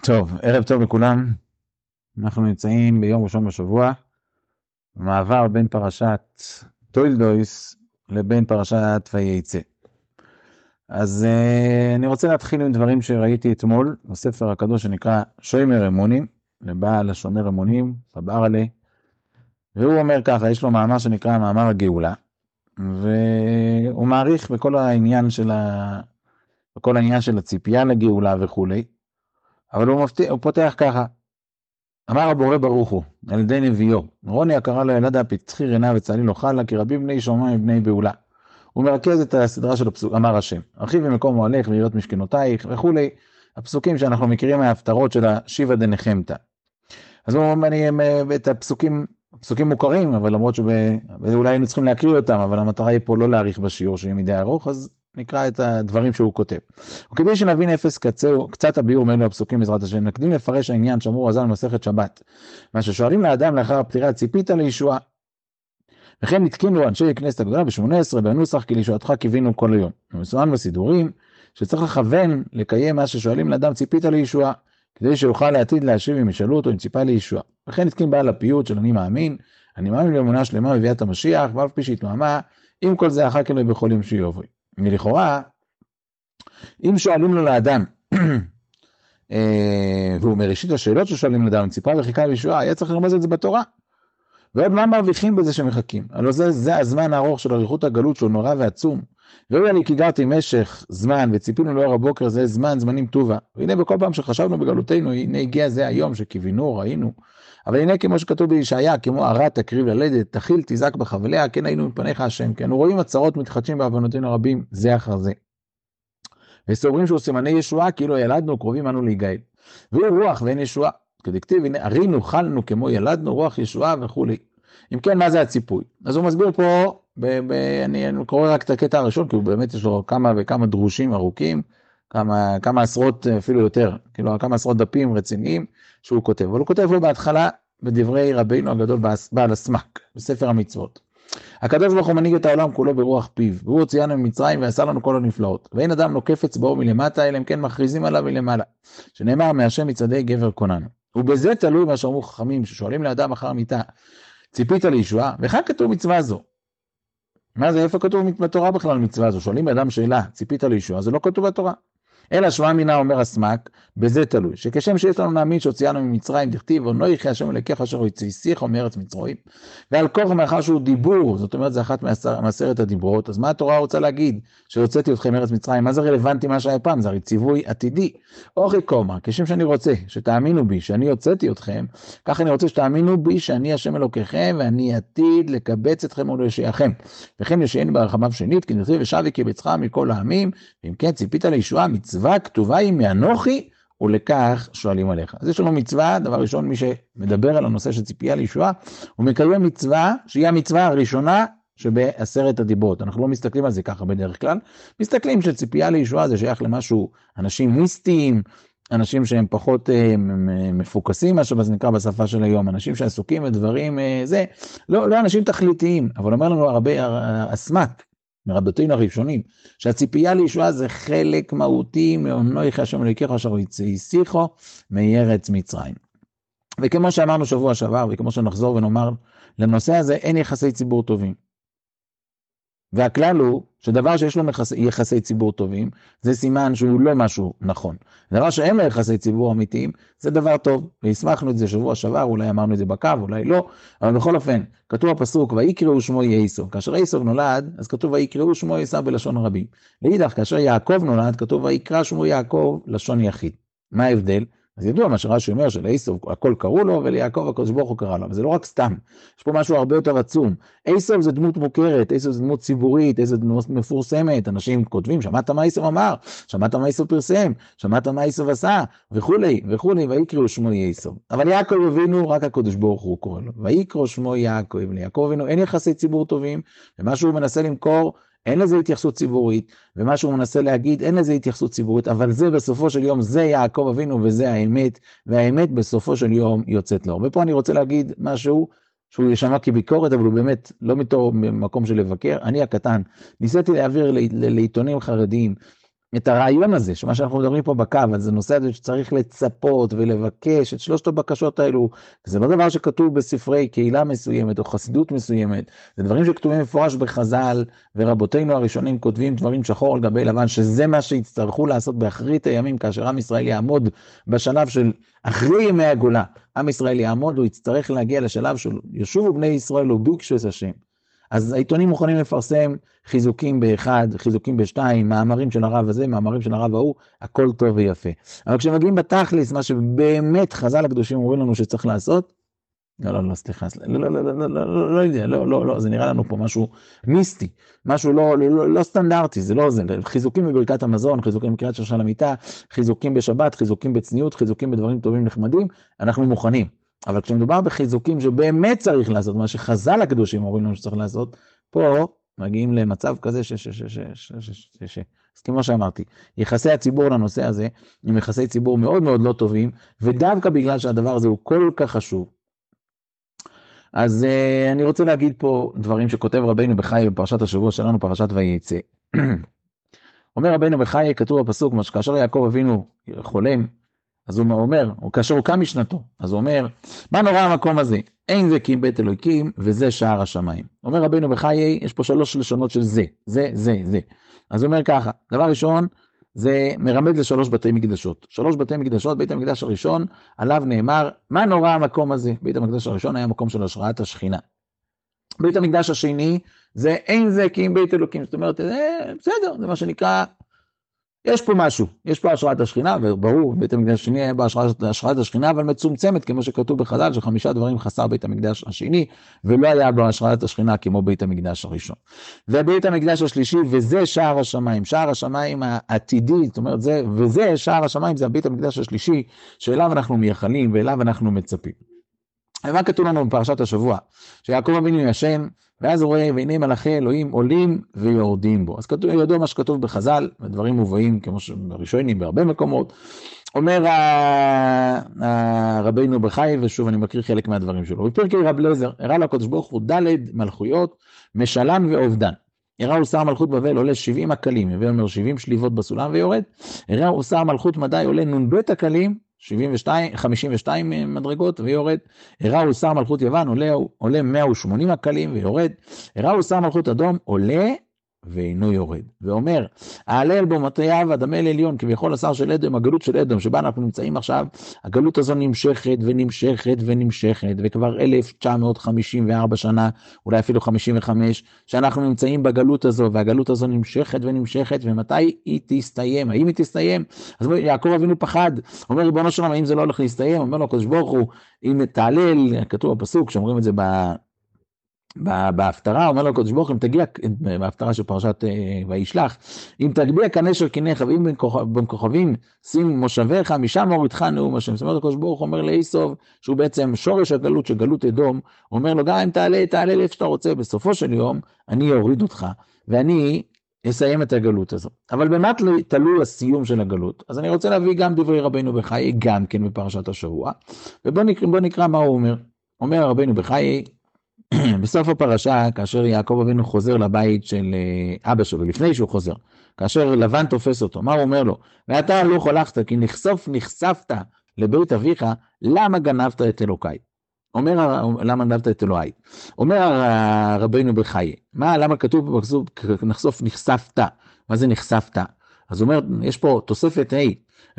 טוב, ערב טוב לכולם. אנחנו נמצאים ביום ראשון בשבוע, מעבר בין פרשת טוילדויס לבין פרשת וייצא. אז אה, אני רוצה להתחיל עם דברים שראיתי אתמול בספר הקדוש שנקרא שוימר אמונים, לבעל השומר אמונים, בברלה, והוא אומר ככה, יש לו מאמר שנקרא מאמר הגאולה, והוא מאריך בכל העניין של, ה... בכל העניין של הציפייה לגאולה וכולי, אבל הוא, מפתיע, הוא פותח ככה. אמר הבורא ברוך הוא, על ידי נביאו, רוני הקרא לו ילדה פצחי רינה וצהלי לא חלה, כי רבים בני שומעים ובני בעולה. הוא מרכז את הסדרה של הפסוק, אמר השם, ארחיבי מקום אוהלך ויראות משכנותייך וכולי, הפסוקים שאנחנו מכירים מההפטרות של השיבה דנחמתא. אז הוא אני, את הפסוקים, פסוקים מוכרים, אבל למרות שאולי היינו צריכים להקריא אותם, אבל המטרה היא פה לא להאריך בשיעור שיהיה מדי ארוך, אז נקרא את הדברים שהוא כותב. וכדי שנבין אפס קצהו, קצת הביאור מאלו הפסוקים בעזרת השם, נקדים לפרש העניין שאמור רז"ל במסכת שבת. מה ששואלים לאדם לאחר הפטירה, ציפית לישועה. וכן נתקינו אנשי הכנסת הגדולה ב-18 בנוסח כי לישועתך קיווינו כל היום. ומסומן בסידורים שצריך לכוון לקיים מה ששואלים לאדם ציפית לישועה, כדי שיוכל לעתיד להשיב אם ישאלו אותו אם ציפה לישועה. וכן נתקין בעל הפיוט של אני מאמין, אני מאמין באמונה שלמה בביאת המשיח, ואף פי שהתמהמה, עם כל זה אחר כך בכל יום שיובוי. מלכאורה, אם שואלים לו לאדם, אה, והוא מראשית השאלות ששואלים לאדם, ציפה וחיכה לישועה, היה צריך לרמוז את זה בתורה. ועוד מה מרוויחים בזה שמחכים? הלוא זה, זה הזמן הארוך של אריכות הגלות שהוא נורא ועצום. והוא אני כי גרתי משך זמן וציפינו לאור הבוקר זה זמן זמנים טובה. והנה בכל פעם שחשבנו בגלותנו הנה הגיע זה היום שקיווינו ראינו. אבל הנה כמו שכתוב בישעיה כמו ערה תקריב ללדת תכיל תזעק בחבליה כן היינו מפניך השם כי אנו רואים הצרות מתחדשים בעוונותינו הרבים זה אחר זה. וסוברים שהוא סימני ישועה כאילו ילדנו קרובים אנו להיגאל. והוא רוח ואין ישועה. כדכתיב הנה ארינו חלנו כמו ילדנו רוח ישועה וכולי. אם כן מה זה הציפוי? אז הוא מסביר פה ב- ב- אני, אני קורא רק את הקטע הראשון, כי הוא באמת יש לו כמה וכמה דרושים ארוכים, כמה, כמה עשרות, אפילו יותר, כאילו כמה עשרות דפים רציניים שהוא כותב. אבל הוא כותב לו בהתחלה בדברי רבינו הגדול בעל הסמק, בספר המצוות. הקדוש ברוך הוא מנהיג את העולם כולו ברוח פיו, והוא הוציאנו ממצרים ועשה לנו כל הנפלאות. ואין אדם נוקף אצבעו מלמטה, אלא אם כן מכריזים עליו מלמעלה. שנאמר מהשם מצעדי גבר קוננו. ובזה תלוי מה שאמרו חכמים, ששואלים לאדם אחר מיתה, ציפית לישועה? וכאן כתוב מצווה זו. מה זה, איפה כתוב בתורה בכלל מצווה זו? שואלים אדם שאלה, ציפית לישועה? זה לא כתוב בתורה. אלא שמע מינה אומר הסמק, בזה תלוי, שכשם שיש לנו להאמין שהוציאנו ממצרים, דכתיב, או לא יחיה השם אלוקיך אשר הוא הציסיך מארץ מצרים, ועל כוח מאחר שהוא דיבור, זאת אומרת זה אחת מעשרת הדיברות, אז מה התורה רוצה להגיד? שהוצאתי אתכם מארץ מצרים, מה זה רלוונטי מה שהיה פעם? זה הרי ציווי עתידי. אוכי קומא, כשם שאני רוצה שתאמינו בי, שאני הוצאתי אתכם, כך אני רוצה שתאמינו בי שאני השם אלוקיכם, ואני עתיד לקבץ אתכם ולהושיעכם. וכן ישעני ברחמיו שנית, כי נכתב ושבי קבצך מכל העמים, ואם כן ציפית לישועה, מצווה כתובה היא מאנוכי, ולכך שואלים עליך. אז יש לנו מצווה, דבר ראשון, מי שמדבר על הנושא של ציפייה לישועה, הוא מקיים מצווה שהיא המצווה הראשונה שבעשרת הדיברות. אנחנו לא מסתכלים על זה ככה בדרך כלל, מסתכלים שציפייה לישועה זה שייך למשהו, אנשים מיסטיים, אנשים שהם פחות אה, מפוקסים, מה נקרא בשפה של היום, אנשים שעסוקים בדברים, אה, זה, לא, לא אנשים תכליתיים, אבל אומר לנו הרבה, הסמ"ק, מרבותינו הראשונים, שהציפייה לישועה זה חלק מהותי מעונוי השם אלוקיך אשר השיחו מארץ מצרים. וכמו שאמרנו שבוע שעבר, וכמו שנחזור ונאמר, לנושא הזה אין יחסי ציבור טובים. והכלל הוא שדבר שיש לו יחסי, יחסי ציבור טובים, זה סימן שהוא לא משהו נכון. דבר שאין לו יחסי ציבור אמיתיים, זה דבר טוב. והסמכנו את זה שבוע שעבר, אולי אמרנו את זה בקו, אולי לא, אבל בכל אופן, כתוב הפסוק, ויקראו שמו יעשו. כאשר עשו נולד, אז כתוב ויקראו שמו עשו בלשון רבים. לאידך, כאשר יעקב נולד, כתוב ויקרא שמו יעקב לשון יחיד. מה ההבדל? אז ידוע מה שרש"י אומר שלעשו הכל קראו לו וליעקב הקדוש ברוך הוא קרא לו, אבל זה לא רק סתם, יש פה משהו הרבה יותר עצום. עשו זה דמות מוכרת, עשו זה דמות ציבורית, זה דמות מפורסמת, אנשים כותבים, שמעת מה עשו אמר, שמעת מה עשו פרסם, שמעת מה עשו עשה, וכולי, וכולי, ויקראו שמו עשו. אבל יעקב אבינו, רק הקדוש ברוך הוא קורא לו, ויקראו שמו יעקב, ליעקב אבינו אין יחסי ציבור טובים, ומה שהוא מנסה למכור, אין לזה התייחסות ציבורית, ומה שהוא מנסה להגיד, אין לזה התייחסות ציבורית, אבל זה בסופו של יום, זה יעקב אבינו וזה האמת, והאמת בסופו של יום יוצאת לאור. ופה אני רוצה להגיד משהו שהוא יישמע כביקורת, אבל הוא באמת לא מתור מקום של לבקר. אני הקטן, ניסיתי להעביר לעיתונים חרדיים את הרעיון הזה, שמה שאנחנו מדברים פה בקו, זה נושא הזה שצריך לצפות ולבקש את שלושת הבקשות האלו, זה לא דבר שכתוב בספרי קהילה מסוימת או חסידות מסוימת, זה דברים שכתובים מפורש בחז"ל, ורבותינו הראשונים כותבים דברים שחור על גבי לבן, שזה מה שיצטרכו לעשות באחרית הימים, כאשר עם ישראל יעמוד בשלב של אחרי ימי הגולה, עם ישראל יעמוד, הוא יצטרך להגיע לשלב של ישובו בני ישראל וביקשו את השם. אז העיתונים מוכנים לפרסם חיזוקים באחד, חיזוקים בשתיים, מאמרים של הרב הזה, מאמרים של הרב ההוא, הכל טוב ויפה. אבל כשמגיעים בתכלס, מה שבאמת חז"ל הקדושים אומרים לנו שצריך לעשות, לא, לא, לא, סליחה, לא, לא, לא, לא, לא, לא, לא יודע, לא, לא, לא, זה נראה לנו פה משהו מיסטי, משהו לא, לא, לא סטנדרטי, זה לא זה, חיזוקים בברכת המזון, חיזוקים בקריאת שרשה למיטה, חיזוקים בשבת, חיזוקים בצניעות, חיזוקים בדברים טובים נחמדים, אנחנו מוכנים. אבל כשמדובר בחיזוקים שבאמת צריך לעשות, מה שחז"ל הקדושים אומרים לנו שצריך לעשות, פה מגיעים למצב כזה ש... ש, ש, ש, ש, ש, ש, ש. אז כמו שאמרתי, יחסי הציבור לנושא הזה הם יחסי ציבור מאוד מאוד לא טובים, ודווקא בגלל שהדבר הזה הוא כל כך חשוב. אז uh, אני רוצה להגיד פה דברים שכותב רבנו בחי בפרשת השבוע שלנו, פרשת ויצא. אומר רבנו בחי, כתוב בפסוק, מה שכאשר יעקב אבינו חולם, אז הוא אומר, כאשר הוא קם משנתו, אז הוא אומר, מה נורא המקום הזה? אין זה כי בית אלוקים, וזה שער השמיים. אומר רבינו בחיי, יש פה שלוש לשונות של זה, זה, זה, זה. אז הוא אומר ככה, דבר ראשון, זה מרמז לשלוש בתי מקדשות. שלוש בתי מקדשות, בית המקדש הראשון, עליו נאמר, מה נורא המקום הזה? בית המקדש הראשון היה מקום של השראת השכינה. בית המקדש השני, זה אין זה כי אם בית אלוקים. זאת אומרת, זה בסדר, זה מה שנקרא יש פה משהו, יש פה השראת השכינה, וברור, בית המקדש השני היה בהשראת השראת השכינה, אבל מצומצמת, כמו שכתוב בחז"ל, שחמישה דברים חסר בית המקדש השני, ולא היה בו השראת השכינה כמו בית המקדש הראשון. ובית המקדש השלישי, וזה שער השמיים, שער השמיים העתידי, זאת אומרת, זה, וזה שער השמיים, זה הבית המקדש השלישי, שאליו אנחנו מייחלים ואליו אנחנו מצפים. ומה כתוב לנו בפרשת השבוע? שיעקב אבינו ישן, ואז הוא רואה, והנה מלאכי אלוהים עולים ויורדים בו. אז כתוב, ידוע מה שכתוב בחז"ל, ודברים מובאים כמו שבראשונים בהרבה מקומות. אומר רבינו בחי, ושוב אני מקריא חלק מהדברים שלו. בפרקי רב לזר, הראה לקדוש ברוך הוא ד' מלכויות, משלן ואובדן. הראו שר מלכות בבל עולה 70 הקלים, הווה אומר 70 שליבות בסולם ויורד. הראו שר מלכות מדי עולה נ"ב הקלים, 72, 52 מדרגות ויורד. הראו שר מלכות יוון עולה, עולה 180 הקלים ויורד. הראו שר מלכות אדום עולה ואינו יורד. ואומר, ההלל בו מטריו אדמה לעליון, כביכול השר של אדום, הגלות של אדום, שבה אנחנו נמצאים עכשיו, הגלות הזו נמשכת ונמשכת ונמשכת, וכבר 1954 שנה, אולי אפילו 55, שאנחנו נמצאים בגלות הזו, והגלות הזו נמשכת ונמשכת, ומתי היא תסתיים? האם היא תסתיים? אז יעקב אבינו פחד, אומר ריבונו שלום, האם זה לא הולך להסתיים? אומר לו הקדוש ברוך הוא, אם תהלל, כתוב בפסוק, שאומרים את זה ב... בהפטרה אומר לו הקדוש ברוך הוא, אם תגיע, בהפטרה של פרשת אה, וישלח, אם תגביה כנשר קניך ואם בין כוכבים שים מושביך, משם הורידך נאום השם. זאת אומרת הקדוש ברוך הוא אומר לאיסוב, שהוא בעצם שורש הגלות גלות אדום, אומר לו גם אם תעלה, תעלה לאיפה שאתה רוצה, בסופו של יום אני אוריד אותך, ואני אסיים את הגלות הזאת. אבל במה תלוי הסיום של הגלות? אז אני רוצה להביא גם דברי רבנו בחיי, גם כן בפרשת השבוע, ובוא נקרא, נקרא מה הוא אומר. אומר רבנו בחיי, בסוף הפרשה, כאשר יעקב אבינו חוזר לבית של אה, אבא שלו, לפני שהוא חוזר, כאשר לבן תופס אותו, מה הוא אומר לו? ואתה הלוך הלכת, כי נחשוף נחשפת לבית אביך, למה גנבת את אלוקיי? אומר, למה גנבת את אלוהי? אומר רבינו בחיי, מה, למה כתוב בפסוק נחשוף נחשפת? מה זה נחשפת? אז הוא אומר, יש פה תוספת ה',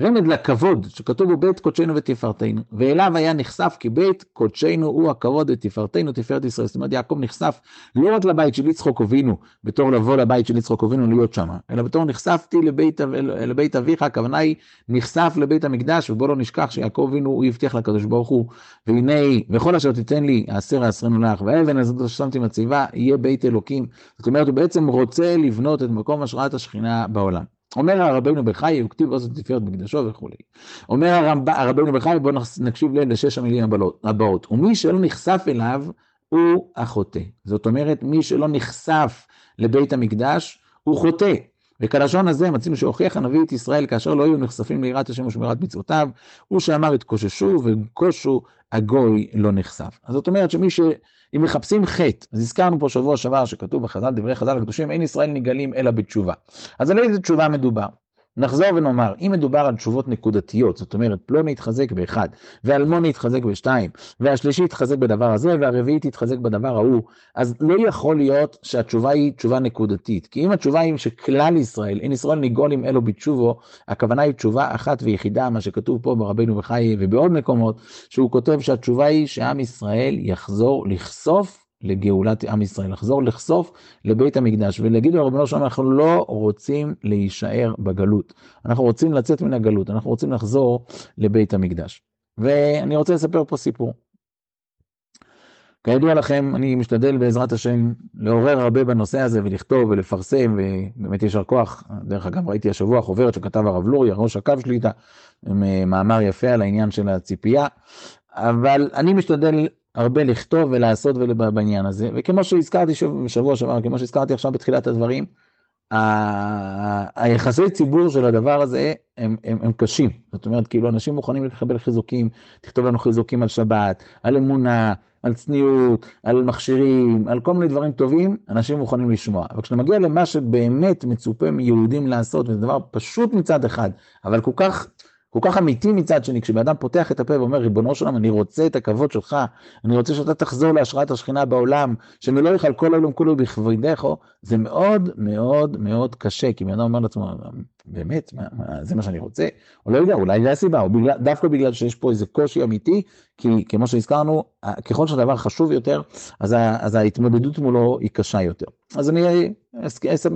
רמד לכבוד שכתוב בו בית קודשנו ותפארתנו, ואליו היה נחשף כי בית קודשנו הוא הכבוד ותפארתנו תפארת ישראל. זאת אומרת יעקב נחשף לא רק לבית של יצחוק אבינו, בתור לבוא לבית של יצחוק אבינו להיות שם, אלא בתור נחשפתי לבית, לבית אביך, הכוונה היא נחשף לבית המקדש, ובוא לא נשכח שיעקב אבינו הוא הבטיח לקדוש ברוך הוא, והנה וכל אשר תיתן לי אעשר אעשרנו לך, והאבן הזאת ששמתי מציבה יהיה בית אלוקים. זאת אומרת הוא בעצם רוצה לבנות את מקום השראת השכינה בעולם. אומר הרבנו בחי, הוא כתיב עוז תפארת בקדשו וכולי. אומר הרבנו בחי, בואו נקשיב לשש המילים הבאות. ומי שלא נחשף אליו, הוא החוטא. זאת אומרת, מי שלא נחשף לבית המקדש, הוא חוטא. וכלשון הזה מצינו שהוכיח הנביא את ישראל כאשר לא היו נחשפים ליראת השם ושמירת מצוותיו, הוא שאמר התקוששו וכושו הגוי לא נחשף. אז זאת אומרת שמי ש... אם מחפשים חטא, אז הזכרנו פה שבוע שעבר שכתוב בחז"ל, דברי חז"ל הקדושים, אין ישראל נגלים אלא בתשובה. אז על איזה תשובה מדובר? נחזור ונאמר, אם מדובר על תשובות נקודתיות, זאת אומרת, פלוני יתחזק באחד, ואלמוני יתחזק בשתיים, והשלישי יתחזק בדבר הזה, והרביעי יתחזק בדבר ההוא, אז לא יכול להיות שהתשובה היא תשובה נקודתית. כי אם התשובה היא שכלל ישראל, אין ישראל ניגול עם אלו בתשובו, הכוונה היא תשובה אחת ויחידה, מה שכתוב פה ברבינו בחיי ובעוד מקומות, שהוא כותב שהתשובה היא שעם ישראל יחזור לחשוף לגאולת עם ישראל, לחזור לחשוף לבית המקדש ולהגיד לרבנו שלום, אנחנו לא רוצים להישאר בגלות, אנחנו רוצים לצאת מן הגלות, אנחנו רוצים לחזור לבית המקדש. ואני רוצה לספר פה סיפור. כידוע לכם, אני משתדל בעזרת השם לעורר הרבה בנושא הזה ולכתוב ולפרסם, ובאמת יישר כוח. דרך אגב, ראיתי השבוע חוברת שכתב הרב לוריה, ראש הקו שליטה, אה, מאמר יפה על העניין של הציפייה, אבל אני משתדל הרבה לכתוב ולעשות בעניין הזה, וכמו שהזכרתי בשבוע שעבר, כמו שהזכרתי עכשיו בתחילת הדברים, היחסי ציבור של הדבר הזה הם, הם, הם קשים. זאת אומרת, כאילו אנשים מוכנים לקבל חיזוקים, תכתוב לנו חיזוקים על שבת, על אמונה, על צניעות, על מכשירים, על כל מיני דברים טובים, אנשים מוכנים לשמוע. אבל כשאתה מגיע למה שבאמת מצופה מיהודים לעשות, וזה דבר פשוט מצד אחד, אבל כל כך כל כך אמיתי מצד שני, כשבן אדם פותח את הפה ואומר, ריבונו שלום, אני רוצה את הכבוד שלך, אני רוצה שאתה תחזור להשראת השכינה בעולם, שמלוא יכל כל העולם כולו בכבודך, זה מאוד מאוד מאוד קשה, כי בן אדם אומר לעצמו, באמת, מה, מה, זה מה שאני רוצה? או לא יודע, אולי זה הסיבה, או בגלל, דווקא בגלל שיש פה איזה קושי אמיתי, כי כמו שהזכרנו, ככל שהדבר חשוב יותר, אז, אז ההתמודדות מולו היא קשה יותר. אז אני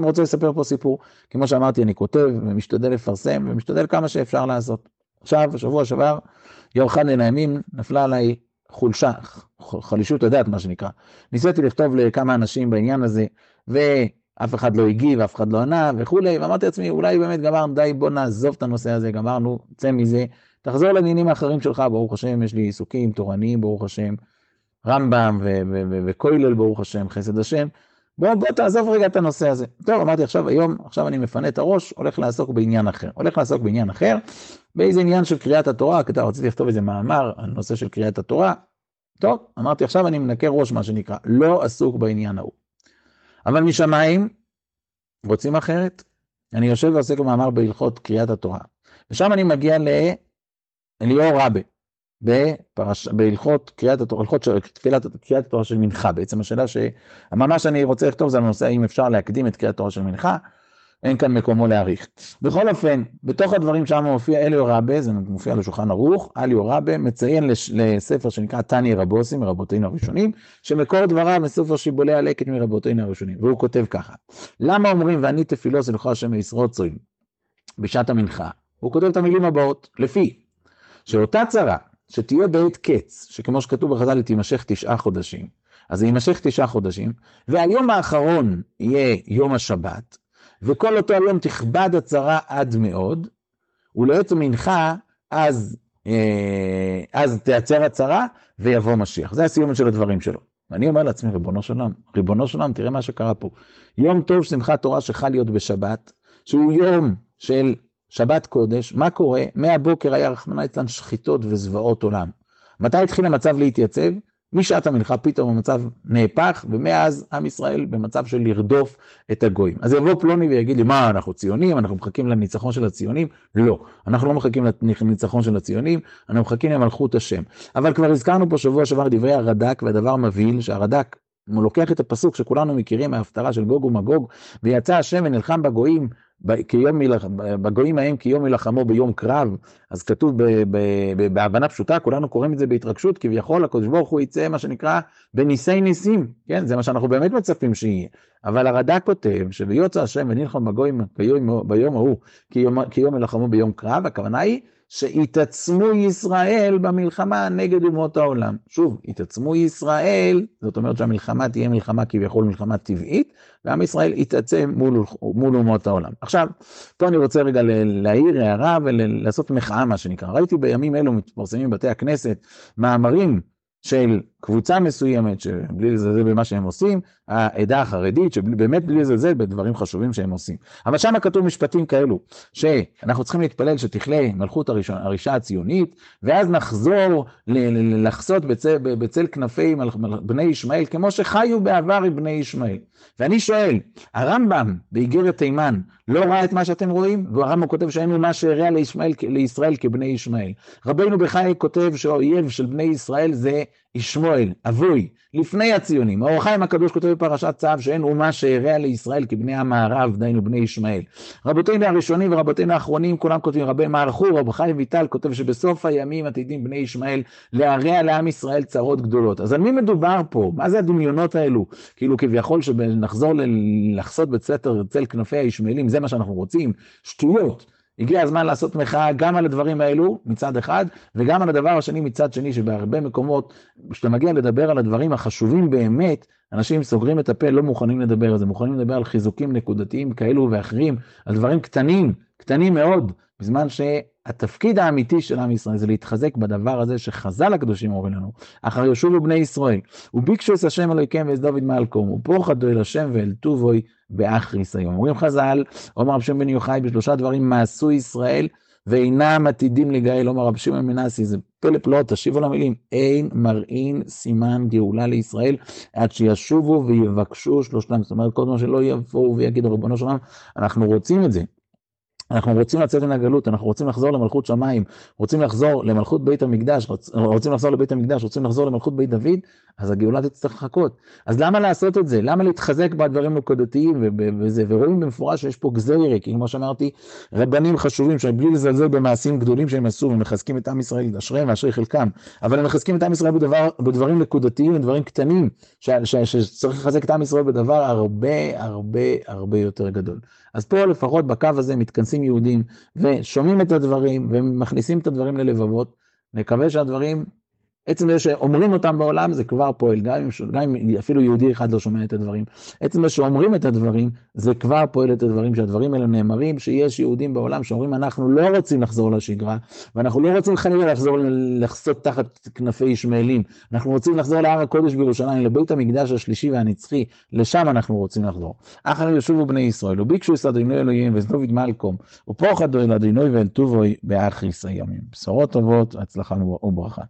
רוצה לספר פה סיפור, כמו שאמרתי, אני כותב ומשתדל לפרסם, ומשתדל כמה שאפשר לעשות. עכשיו, בשבוע שעבר, יום אחד מן הימים, נפלה עליי חולשה, חלישות הדעת, מה שנקרא. ניסיתי לכתוב לכמה אנשים בעניין הזה, ו... אף אחד לא הגיב, אף אחד לא ענה וכולי, ואמרתי לעצמי, אולי באמת גמרנו, די, בוא נעזוב את הנושא הזה, גמרנו, צא מזה, תחזור לעניינים האחרים שלך, ברוך השם, יש לי עיסוקים תורניים, ברוך השם, רמב"ם וכולל, ברוך השם, חסד השם, בוא, בוא תעזוב רגע את הנושא הזה. טוב, אמרתי עכשיו, היום, עכשיו אני מפנה את הראש, הולך לעסוק בעניין אחר. הולך לעסוק בעניין אחר, באיזה עניין של קריאת התורה, כי רציתי לכתוב איזה מאמר על נושא של קריאת התורה. טוב, אמרתי עכשיו אני מנקה ראש, מה שנקרא, לא עסוק בעניין ההוא. אבל משמיים רוצים אחרת. אני יושב ועוסק במאמר בהלכות קריאת התורה, ושם אני מגיע לאליאור רבה, בפרש... בהלכות קריאת התורה, הלכות של קריאת, קריאת התורה של מנחה, בעצם השאלה שהמאמר שאני רוצה לכתוב זה על הנושא האם אפשר להקדים את קריאת התורה של מנחה, אין כאן מקומו להעריך. בכל אופן, בתוך הדברים שם מופיע אליו רבה, זה מופיע לשולחן ערוך, אליו רבה מציין לש, לספר שנקרא תניא רבוסי מרבותינו הראשונים, שמקור דבריו מספר שיבולי הלקט מרבותינו הראשונים, והוא כותב ככה, למה אומרים ואני תפילוס אלוהי השם וישרוצוין בשעת המנחה? הוא כותב את המילים הבאות, לפי שאותה צרה שתהיה בעת קץ, שכמו שכתוב בחז"ל היא תימשך תשעה חודשים, אז זה יימשך תשעה חודשים, והיום האחרון יהיה יום השבת, וכל אותו היום תכבד הצרה עד מאוד, ולעת מנחה, אז, אה, אז תיעצר הצרה, ויבוא משיח. זה הסיום של הדברים שלו. ואני אומר לעצמי, ריבונו של עולם, ריבונו של עולם, תראה מה שקרה פה. יום טוב שמחת תורה שחל להיות בשבת, שהוא יום של שבת קודש, מה קורה? מהבוקר היה רחמנא ליצלן שחיטות וזוועות עולם. מתי התחיל המצב להתייצב? משעת המלכה פתאום המצב נהפך, ומאז עם ישראל במצב של לרדוף את הגויים. אז יבוא פלוני ויגיד לי, מה, אנחנו ציונים, אנחנו מחכים לניצחון של הציונים? לא, אנחנו לא מחכים לניצחון של הציונים, אנחנו מחכים למלכות השם. אבל כבר הזכרנו פה שבוע שעבר דברי הרד"ק, והדבר מבהיל שהרד"ק, הוא לוקח את הפסוק שכולנו מכירים מההפטרה של גוג ומגוג, ויצא השם ונלחם בגויים כיום בגויים ההם כיום ילחמו ביום קרב, אז כתוב בהבנה פשוטה, כולנו קוראים את זה בהתרגשות, כביכול הקדוש ברוך הוא יצא מה שנקרא בניסי ניסים, כן, זה מה שאנחנו באמת מצפים שיהיה. אבל הרד"ק כותב שביוצא השם ונלחם בגויים ביום, ההוא כיום ילחמו ביום קרב, הכוונה היא שהתעצמו ישראל במלחמה נגד אומות העולם. שוב, התעצמו ישראל, זאת אומרת שהמלחמה תהיה מלחמה כביכול מלחמה טבעית, ועם ישראל יתעצם מול, מול אומות העולם. עכשיו, פה אני רוצה רגע להעיר הערה ולעשות מחאה, מה שנקרא. ראיתי בימים אלו מתפרסמים בבתי הכנסת מאמרים של קבוצה מסוימת, שבלי לזלזל במה שהם עושים, העדה החרדית, שבאמת בלי לזלזל בדברים חשובים שהם עושים. אבל שם כתוב משפטים כאלו, שאנחנו צריכים להתפלל שתכלה מלכות הרישה הציונית, ואז נחזור לחסות בצל, בצל כנפי בני ישמעאל, כמו שחיו בעבר עם בני ישמעאל. ואני שואל, הרמב"ם באיגרת תימן לא ראה את מה שאתם רואים? והרמב"ם כותב שאין מה שהרע לישראל כבני ישמעאל. רבינו בחיי כותב שהאויב של בני ישראל זה ישמעאל, אבוי, לפני הציונים. האור החיים הקדוש כותב בפרשת צו שאין אומה שהרע לישראל כבני המערב, דהיינו בני ישמעאל. רבותינו הראשונים ורבותינו האחרונים, כולם כותבים, רבי מערכו, רב חיים ויטל כותב שבסוף הימים עתידים בני ישמעאל להרע לעם ישראל צרות גדולות. אז על מי מדובר פה? מה זה הדמיונות האלו? כאילו כביכול שנחזור לחסות בצל כנפי הישמעאלים, זה מה שאנחנו רוצים? שטויות. הגיע הזמן לעשות מחאה גם על הדברים האלו מצד אחד, וגם על הדבר השני מצד שני, שבהרבה מקומות, כשאתה מגיע לדבר על הדברים החשובים באמת, אנשים סוגרים את הפה, לא מוכנים לדבר על זה, מוכנים לדבר על חיזוקים נקודתיים כאלו ואחרים, על דברים קטנים, קטנים מאוד, בזמן שהתפקיד האמיתי של עם ישראל זה להתחזק בדבר הזה שחז"ל הקדושים אומרים לנו, אחר יושובו בני ישראל, וביקשו את השם אלוהיכם ואאת דוד מעלקום, ופוחדו אל השם ואל טובוי באחריס היום. אומרים חז"ל, אומר רב שם בן יוחאי, בשלושה דברים מעשו ישראל, ואינם עתידים לגאל, אומר רב שמעון מנסי, זה פלא פלאות, תשיבו למילים, אין מראין סימן גאולה לישראל, עד שישובו ויבקשו שלושתם, זאת אומרת, כל זמן שלא יבואו ויגידו, ריבונו שלם, אנחנו רוצים את זה. אנחנו רוצים לצאת מן הגלות, אנחנו רוצים לחזור למלכות שמיים, רוצים לחזור למלכות בית המקדש, רוצים לחזור לבית המקדש, רוצים לחזור למלכות בית דוד, אז הגאולה תצטרך לחכות. אז למה לעשות את זה? למה להתחזק בדברים נקודתיים וזה? ורואים במפורש שיש פה גזירי, כי כמו שאמרתי, רבנים חשובים שבלי לזלזל במעשים גדולים שהם עשו, ומחזקים את עם ישראל, אשריהם ואשרי חלקם, אבל הם מחזקים את עם ישראל בדבר, בדברים נקודתיים, בדברים קטנים, שצריך לחזק את עם ישראל בדבר הרבה הרבה הרבה יותר גדול. אז פה לפחות בקו הזה מתכנסים יהודים ושומעים את הדברים ומכניסים את הדברים ללבבות. נקווה שהדברים עצם זה שאומרים אותם בעולם זה כבר פועל, גם אם, גם אם אפילו יהודי אחד לא שומע את הדברים. עצם זה שאומרים את הדברים, זה כבר פועל את הדברים, שהדברים האלה נאמרים, שיש יהודים בעולם שאומרים אנחנו לא רוצים לחזור לשגרה, ואנחנו לא רוצים חלילה לחזור לחסות תחת כנפי ישמעאלים, אנחנו רוצים לחזור להר הקודש בירושלים, לבית המקדש השלישי והנצחי, לשם אנחנו רוצים לחזור. אחר ישובו בני ישראל, וביקשו את אדוני אלוהים וזנוביד מלקום, ופוחד אל אדוני ואל טובוי באחריס הימים. בשורות טובות, הצלחה וברכה.